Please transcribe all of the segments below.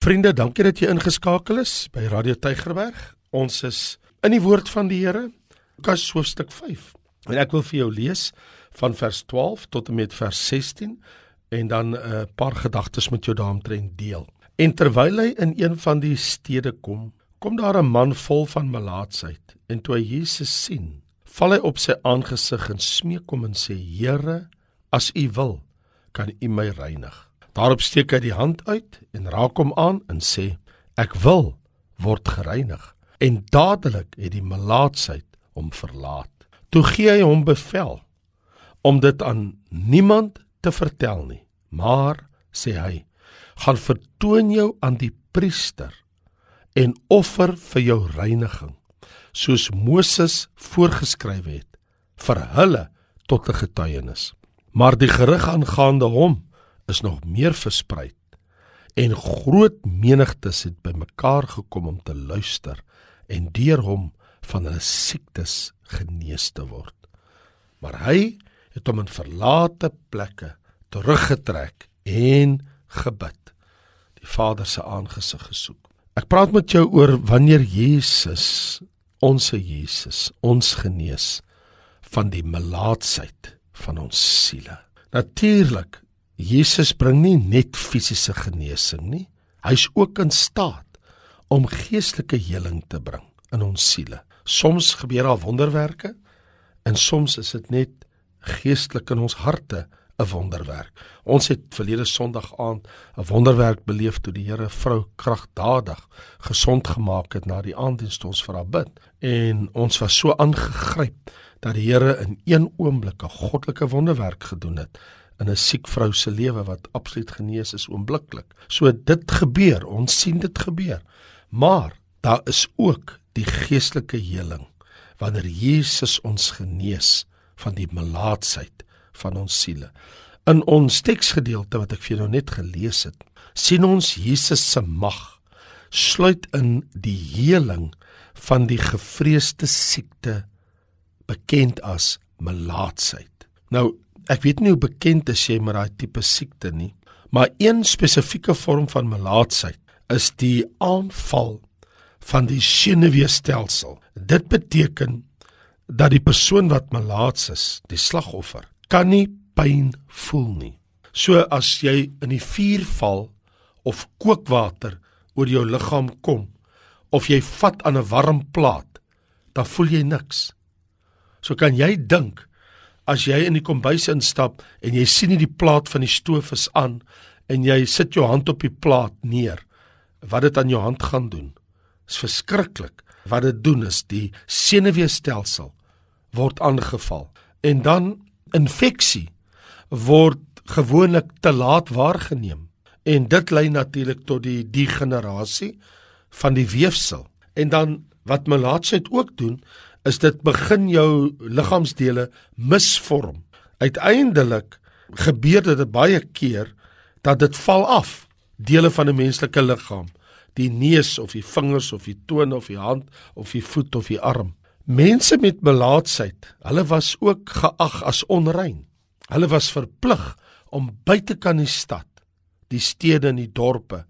Vriende, dankie dat jy ingeskakel is by Radio Tygerberg. Ons is in die woord van die Here, Lukas hoofstuk 5. En ek wil vir jou lees van vers 12 tot en met vers 16 en dan 'n uh, paar gedagtes met jou daaromtrent deel. En terwyl hy in een van die stede kom, kom daar 'n man vol van melaatsheid en toe hy Jesus sien, val hy op sy aangesig en smeek hom en sê: "Here, as U wil, kan U my reinig." Daarop steek hy die hand uit en raak hom aan en sê: "Ek wil word gereinig." En dadelik het die melaatsheid hom verlaat. Toe gee hy hom bevel om dit aan niemand te vertel nie, maar sê hy: "Gaan vertoon jou aan die priester en offer vir jou reiniging, soos Moses voorgeskryf het, vir hulle tot 'n getuienis." Maar die gerig aangaande hom is nog meer versprei en groot menigtes het bymekaar gekom om te luister en deur hom van hulle siektes genees te word. Maar hy het hom in verlate plekke teruggetrek en gebid. Die Vader se aangesig gesoek. Ek praat met jou oor wanneer Jesus, ons Jesus, ons genees van die melaatsheid van ons siele. Natuurlik Jesus bring nie net fisiese genesing nie. Hy's ook in staat om geestelike heling te bring in ons siele. Soms gebeur daar wonderwerke en soms is dit net geestelik in ons harte 'n wonderwerk. Ons het verlede Sondag aand 'n wonderwerk beleef toe die Here vrou kragtadig gesond gemaak het na die aanddienste ons vir haar bid. En ons was so aangegryp dat die Here in een oomblik 'n goddelike wonderwerk gedoen het in 'n siek vrou se lewe wat absoluut genees is oombliklik. So dit gebeur, ons sien dit gebeur. Maar daar is ook die geestelike heling wanneer Jesus ons genees van die melaatsheid van ons siele. In ons teksgedeelte wat ek vir jou nou net gelees het, sien ons Jesus se mag sluit in die heling van die gevreesde siekte bekend as melaatsheid. Nou Ek weet nie hoe bekend is jy met daai tipe siekte nie, maar een spesifieke vorm van melaatsheid is die aanval van die senuweestelsel. Dit beteken dat die persoon wat melaats is, die slagoffer, kan nie pyn voel nie. So as jy in die vuur val of kookwater oor jou liggaam kom of jy vat aan 'n warm plaat, dan voel jy niks. So kan jy dink as jy in die kombuis instap en jy sien nie die plaat van die stoof is aan en jy sit jou hand op die plaat neer, wat dit aan jou hand gaan doen? Is verskriklik. Wat dit doen is die senuweestelsel word aangeval en dan infeksie word gewoonlik te laat waargeneem en dit lei natuurlik tot die degenerasie van die weefsel en dan wat melaatsheid ook doen is dit begin jou liggaamsdele misvorm. Uiteindelik gebeur dit baie keer dat dit val af dele van 'n menslike liggaam, die neus of die vingers of die tone of die hand of die voet of die arm. Mense met melaatsheid, hulle was ook geag as onrein. Hulle was verplig om buite kan die stad, die stede en die dorpe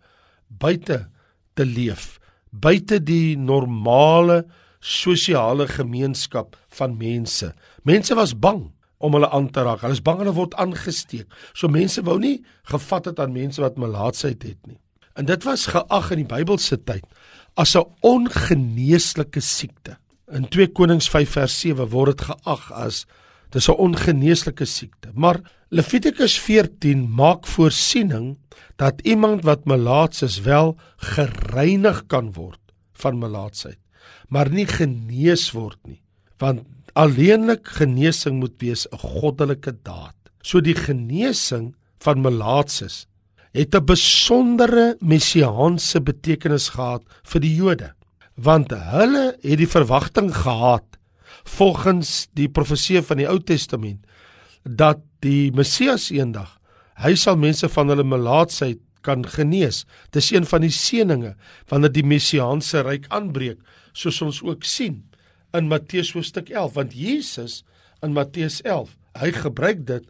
buite te leef, buite die normale sosiale gemeenskap van mense. Mense was bang om hulle aan te raak. Hulle is bang hulle word aangesteek. So mense wou nie gevat het aan mense wat melaatsheid het nie. En dit was geag in die Bybelse tyd as 'n ongeneeslike siekte. In 2 Konings 5 vers 7 word dit geag as dis 'n ongeneeslike siekte. Maar Levitikus 14 maak voorsiening dat iemand wat melaats is wel gereinig kan word van melaatsheid maar nie genees word nie want alleenlik genesing moet wees 'n goddelike daad so die genesing van melaatses het 'n besondere messiaanse betekenis gehad vir die Jode want hulle het die verwagting gehad volgens die profeseë van die Ou Testament dat die Messias eendag hy sal mense van hulle melaatsheid kan genees. Dis een van die seëninge wanneer die messiaanse ryk aanbreek soos ons ook sien in Matteus hoofstuk 11 want Jesus in Matteus 11 hy gebruik dit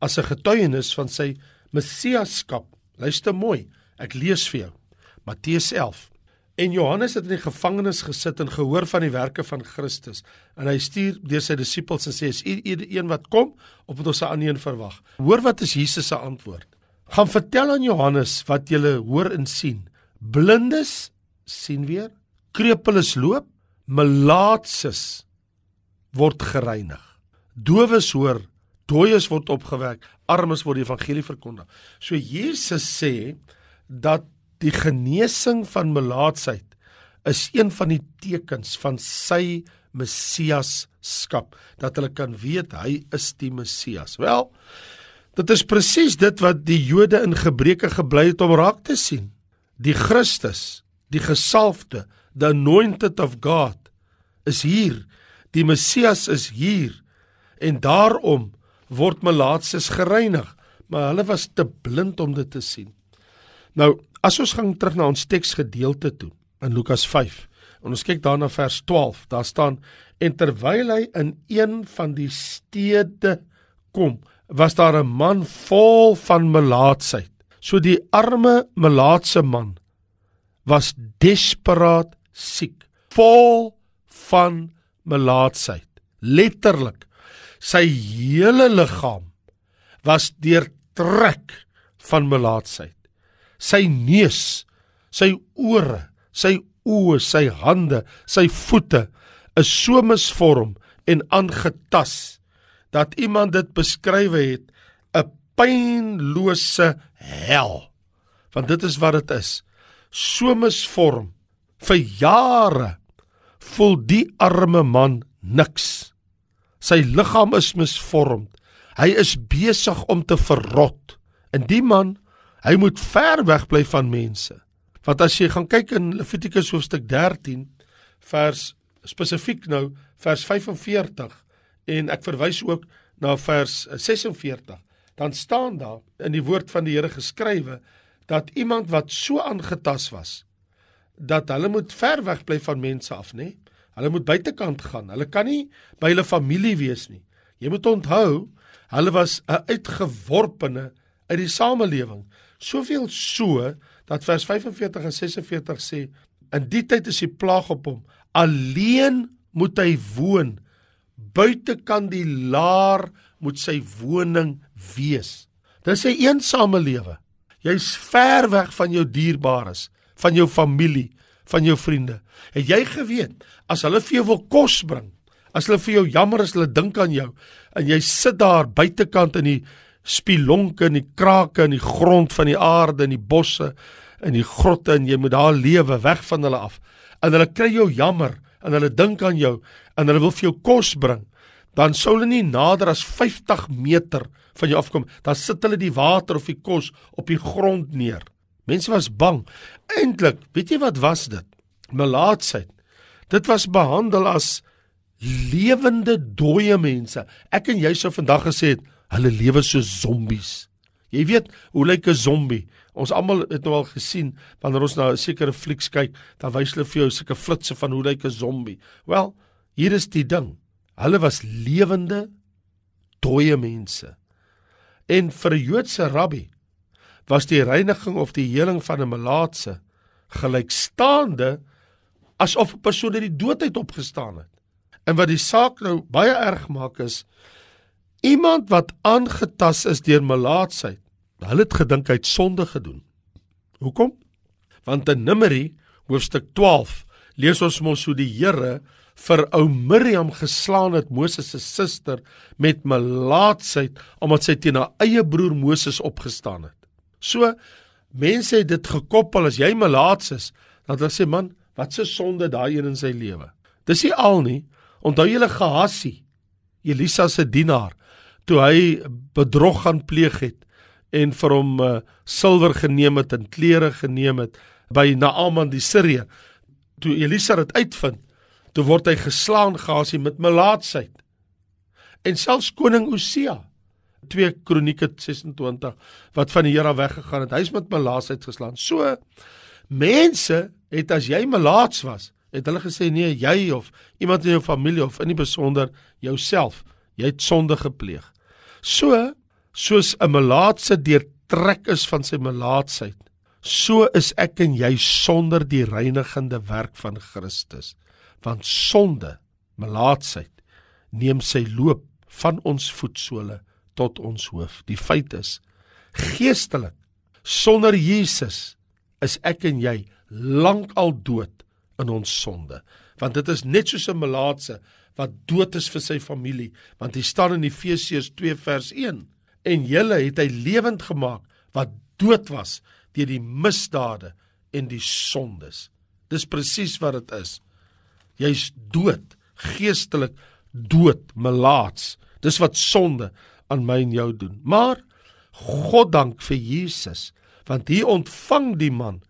as 'n getuienis van sy messiaskap luister mooi ek lees vir jou Matteus 11. En Johannes het in die gevangenis gesit en gehoor van die werke van Christus. En hy stuur deur sy disippels en sê: "Is u een wat kom of moet ons 'n ander een verwag?" Hoor wat is Jesus se antwoord? Gaan vertel aan Johannes wat jy hoor en sien. Blindes sien weer, krepeles loop, melaatses word gereinig. Dowes hoor, dooies word opgewek, armes word die evangelie verkondig. So Jesus sê dat die genesing van melaatsheid is een van die tekens van sy Messiasskap dat hulle kan weet hy is die Messias. Wel, dit is presies dit wat die Jode in Gebreke gebly het om raak te sien. Die Christus, die gesalfde, the anointed of God is hier. Die Messias is hier en daarom word melaatses gereinig, maar hulle was te blind om dit te sien. Nou, as ons gaan terug na ons teksgedeelte toe in Lukas 5 en ons kyk daarna vers 12, daar staan en terwyl hy in een van die stede kom, was daar 'n man vol van melaatsheid. So die arme melaatse man was desperaat siek, vol van melaatsheid. Letterlik, sy hele liggaam was deurtrek van melaatsheid sy neus, sy ore, sy oë, sy hande, sy voete is so misvorm en aangetas dat iemand dit beskryf het 'n pynlose hel. Want dit is wat dit is. So misvorm vir jare voel die arme man niks. Sy liggaam is misvorm. Hy is besig om te verrot. En die man Hy moet ver weg bly van mense. Want as jy gaan kyk in Levitikus hoofstuk 13 vers spesifiek nou vers 45 en ek verwys ook na vers 46, dan staan daar in die woord van die Here geskrywe dat iemand wat so aangetas was dat hulle moet ver weg bly van mense af, nê? Hulle moet buitekant gaan. Hulle kan nie by hulle familie wees nie. Jy moet onthou, hulle was 'n uitgeworpene uit die samelewing. Soveel so dat vers 45 en 46 sê in die tyd is die plaag op hom alleen moet hy woon buite kan die laar moet sy woning wees dis 'n eensame lewe jy's ver weg van jou dierbares van jou familie van jou vriende het jy geweet as hulle vir jou wil kos bring as hulle vir jou jammer as hulle dink aan jou en jy sit daar buitekant in die spilonke in die krake in die grond van die aarde in die bosse in die grotte en jy moet daar lewe weg van hulle af. En hulle kry jou jammer en hulle dink aan jou en hulle wil vir jou kos bring. Dan sou hulle nie nader as 50 meter van jou afkom. Dan sit hulle die water of die kos op die grond neer. Mense was bang. Eintlik, weet jy wat was dit? Melaatsheid. Dit was behandel as lewende dooie mense. Ek en jy sou vandag gesê het, Hulle lewe so zombies. Jy weet, hoe lyk 'n zombie? Ons almal het nou al gesien wanneer ons na 'n sekere flieks kyk, dan wys hulle vir jou sulke flitsse van hoe lyk 'n zombie. Wel, hier is die ding. Hulle was lewende dooie mense. En vir 'n Joodse rabbi was die reiniging of die heling van 'n melaatse gelykstaande asof 'n persoon uit die dood uit opgestaan het. En wat die saak nou baie erg maak is Iemand wat aangetas is deur melaatsheid, hulle het gedink hy het sonde gedoen. Hoekom? Want in Numeri hoofstuk 12 lees ons mos hoe die Here vir ou Miriam geslaan het Moses se suster met melaatsheid omdat sy teen haar eie broer Moses opgestaan het. So mense het dit gekoppel as jy melaats is, dan hulle sê man, wat se sonde daai een in sy lewe. Dis nie al nie. Onthou julle Gehassie, Elisa se dienaar toe hy bedrog gaan pleeg het en vir hom uh, silwer geneem het en klere geneem het by Naaman die Sirië. Toe Elisa dit uitvind, toe word hy geslaan gasie met melaatsheid. En selfs koning Osia 2 Kronieke 26 wat van die Here weggegaan het, hy's met melaatsheid geslaan. So mense het as jy melaats was, het hulle gesê nee, jy of iemand in jou familie of in die besonder jouself, jy het sonde gepleeg. So soos 'n melaatse deurtrek is van sy melaatsheid, So is ek en jy sonder die reinigende werk van Christus. Want sonde, melaatsheid, neem sy loop van ons voetsole tot ons hoof. Die feit is geestelik sonder Jesus is ek en jy lankal dood in ons sonde. Want dit is net soos 'n melaatse wat dood is vir sy familie, want hy staan in Efesiërs 2 vers 1 en julle het hy lewend gemaak wat dood was deur die misdade en die sondes. Dis presies wat dit is. Jy's dood, geestelik dood, melaats. Dis wat sonde aan my en jou doen. Maar God dank vir Jesus, want hier ontvang die man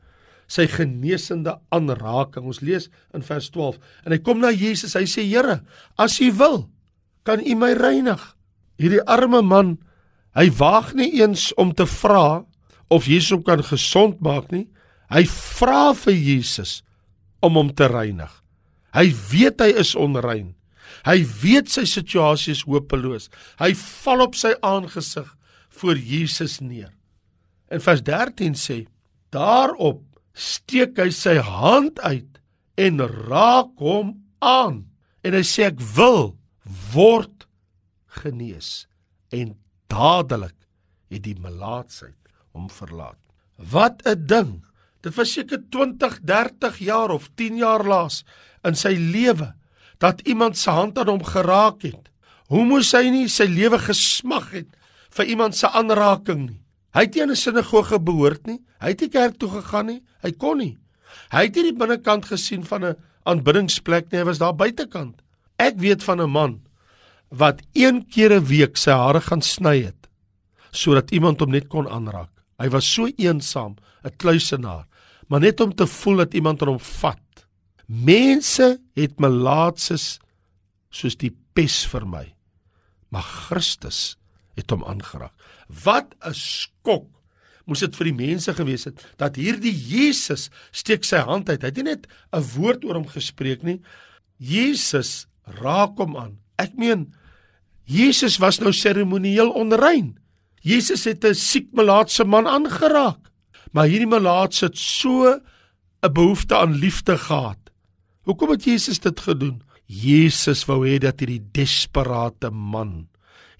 sy genesende aanraking. Ons lees in vers 12 en hy kom na Jesus. Hy sê: "Here, as U wil, kan U my reinig." Hierdie arme man, hy waag nie eens om te vra of Jesus hom kan gesond maak nie. Hy vra vir Jesus om hom te reinig. Hy weet hy is onrein. Hy weet sy situasie is hopeloos. Hy val op sy aangesig voor Jesus neer. In vers 13 sê: Daarop steek hy sy hand uit en raak hom aan en hy sê ek wil word genees en dadelik het die melaatsheid hom verlaat. Wat 'n ding. Dit was seker 20, 30 jaar of 10 jaar laas in sy lewe dat iemand se hand aan hom geraak het. Hoe moes hy nie sy lewe gesmag het vir iemand se aanraking nie? Hy het nie in 'n sinagoge behoort nie. Hy het nie kerk toe gegaan nie. Hy kon nie. Hy het nie die binnekant gesien van 'n aanbiddingsplek nie. Hy was daar buitekant. Ek weet van 'n man wat een keer 'n week sy hare gaan sny het sodat iemand hom net kon aanraak. Hy was so eensaam, 'n kluisenaar, maar net om te voel dat iemand hom vat. Mense het melaatses soos die pes vir my. Maar Christus het hom aangeraak. Wat 'n skok moes dit vir die mense gewees het dat hierdie Jesus steek sy hand uit. Hy het nie net 'n woord oor hom gespreek nie. Jesus raak hom aan. Ek meen Jesus was nou seremonieel onrein. Jesus het 'n siek melaatse man aangeraak. Maar hierdie melaatse het so 'n behoefte aan liefde gehad. Hoekom het Jesus dit gedoen? Jesus wou hê dat hierdie desperate man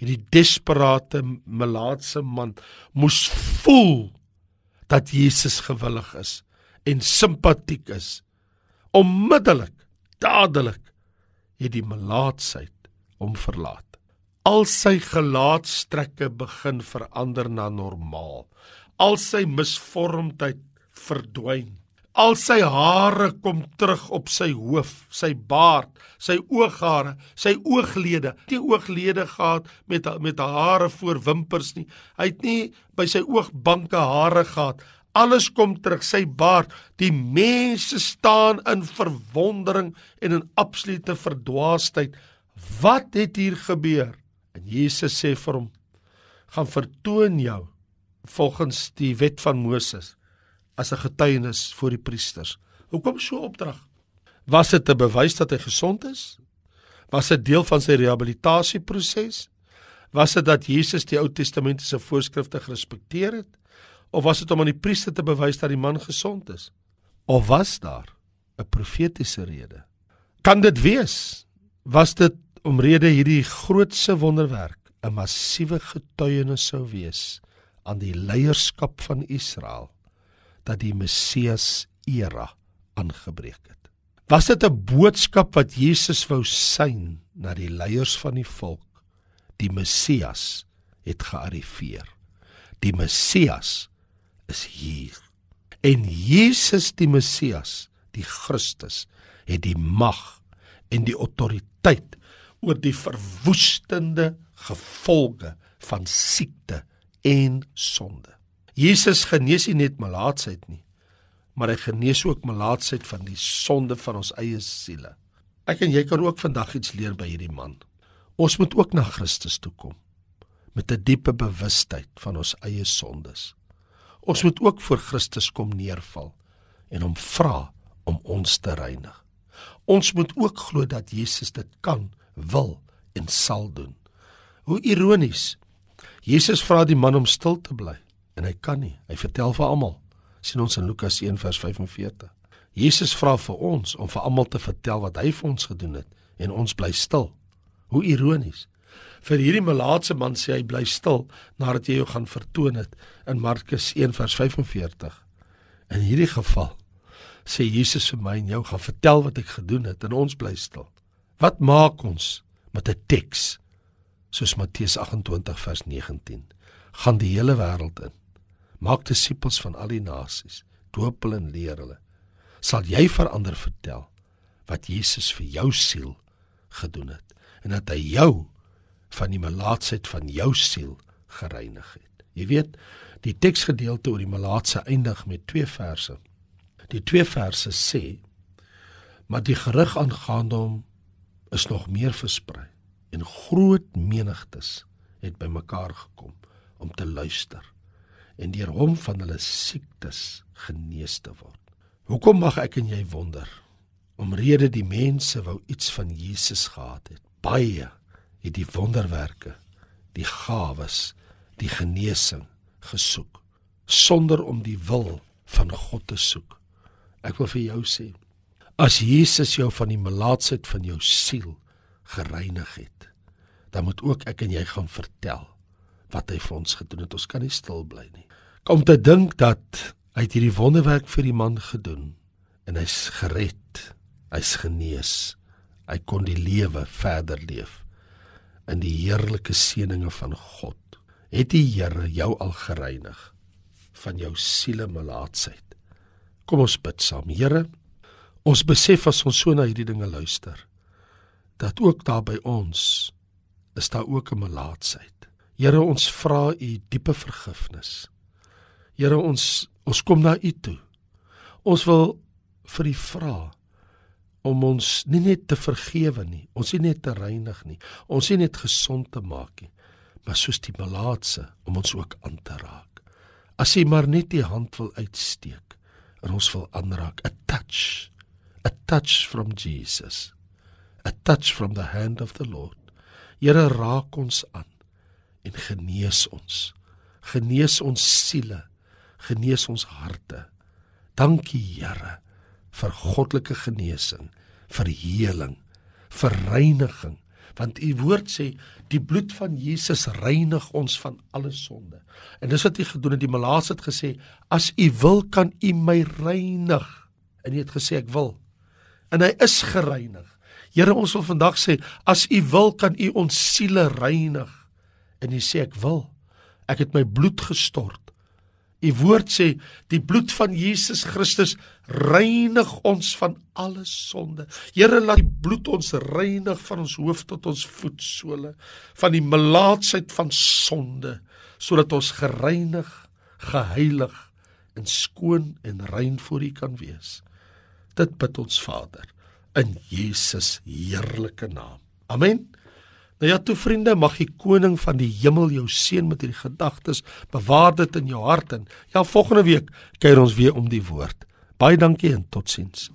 hierdie desperate melaatse man moes voel dat Jesus gewillig is en simpatiek is. Onmiddellik, dadelik het die melaatsheid hom verlaat. Al sy gelaatstrekke begin verander na normaal. Al sy misvormdheid verdwyn. Al sy hare kom terug op sy hoof, sy baard, sy ooghare, sy ooglede. Die ooglede gehad met met hare voor wimpers nie. Hy het nie by sy oogbanke hare gehad. Alles kom terug, sy baard. Die mense staan in verwondering en in absolute verdwaasheid. Wat het hier gebeur? En Jesus sê vir hom: "Gaan vertoon jou volgens die wet van Moses." As 'n getuienis voor die priesters. Hoekom so opdrag? Was dit 'n bewys dat hy gesond is? Was dit deel van sy rehabilitasieproses? Was dit dat Jesus die Ou Testamentiese voorskrifte gerespekteer het? Of was dit om aan die priester te bewys dat die man gesond is? Of was daar 'n profetiese rede? Kan dit wees? Was dit omrede hierdie grootse wonderwerk 'n massiewe getuienis sou wees aan die leierskap van Israel? Dat die Messias era aangebreek het. Was dit 'n boodskap wat Jesus wou sein na die leiers van die volk? Die Messias het gearriveer. Die Messias is hier. En Jesus die Messias, die Christus, het die mag en die autoriteit oor die verwoestende gevolge van siekte en sonde. Jesus genees nie net melaatsheid nie, maar hy genees ook melaatsheid van die sonde van ons eie siele. Ek en jy kan ook vandag iets leer by hierdie man. Ons moet ook na Christus toe kom met 'n diepe bewustheid van ons eie sondes. Ons moet ook voor Christus kom neerval en hom vra om ons te reinig. Ons moet ook glo dat Jesus dit kan, wil en sal doen. Hoe ironies. Jesus vra die man om stil te bly en hy kan nie. Hy vertel vir almal sien ons in Lukas 1 vers 45. Jesus vra vir ons om vir almal te vertel wat hy vir ons gedoen het en ons bly stil. Hoe ironies. Vir hierdie melaatse man sê hy bly stil nadat jy jou gaan vertoon het in Markus 1 vers 45. In hierdie geval sê Jesus vir my en jou gaan vertel wat ek gedoen het en ons bly stil. Wat maak ons met 'n teks soos Matteus 28 vers 19? Gaan die hele wêreld in. Maak disippels van al die nasies, doop hulle en leer hulle. Sal jy verander vertel wat Jesus vir jou siel gedoen het en dat hy jou van die melaatsheid van jou siel gereinig het. Jy weet, die teksgedeelte oor die melaatse eindig met twee verse. Die twee verse sê: "Maar die gerug aangaande hom is nog meer versprei en groot menigtes het bymekaar gekom om te luister en deur hom van hulle siektes genees te word." Hoekom mag ek en jy wonder? Omrede die mense wou iets van Jesus gehad het. Baie het die wonderwerke, die gawes, die genesing gesoek sonder om die wil van God te soek. Ek wil vir jou sê, as Jesus jou van die melaatsheid van jou siel gereinig het, dan moet ook ek en jy gaan vertel wat hy vir ons gedoen het. Ons kan nie stil bly nie. Kom te dink dat hy hierdie wonderwerk vir die man gedoen en hy's gered. Hy's genees. Hy kon die lewe verder leef in die heerlike seëninge van God. Het die Here jou al gereinig van jou siele melaatsheid? Kom ons bid saam. Here, ons besef as ons so na hierdie dinge luister dat ook daar by ons is daar ook 'n melaatsheid. Here, ons vra U diepe vergifnis. Here, ons ons kom na U toe. Ons wil vir U vra om ons nie net te vergewe nie, ons nie net te reinig nie, ons nie net gesond te maak nie, maar soos die melaatse om ons ook aan te raak. As jy maar net die hand wil uitsteek en ons wil aanraak, a touch, a touch from Jesus, a touch from the hand of the Lord. Here raak ons aan en genees ons. Genees ons siele, genees ons harte. Dankie Here vir goddelike genesing, vir heling, vir reiniging, want u woord sê die bloed van Jesus reinig ons van alle sonde. En dis wat hy gedoen het. Die Malaas het gesê, as u wil kan u my reinig. En hy het gesê ek wil. En hy is gereinig. Here, ons wil vandag sê, as u wil kan u ons siele reinig. En hy sê ek wil. Ek het my bloed gestort U woord sê die bloed van Jesus Christus reinig ons van alle sonde. Here laat die bloed ons reinig van ons hoof tot ons voetsole van die melaatsheid van sonde sodat ons gereinig, geheilig en skoon en rein voor U kan wees. Dit bid ons Vader in Jesus heerlike naam. Amen. Nou ja, toe vriende, mag die koning van die hemel jou seën met hierdie gedagtes. Bewaar dit in jou hart en ja, volgende week kyk ons weer om die woord. Baie dankie en totsiens.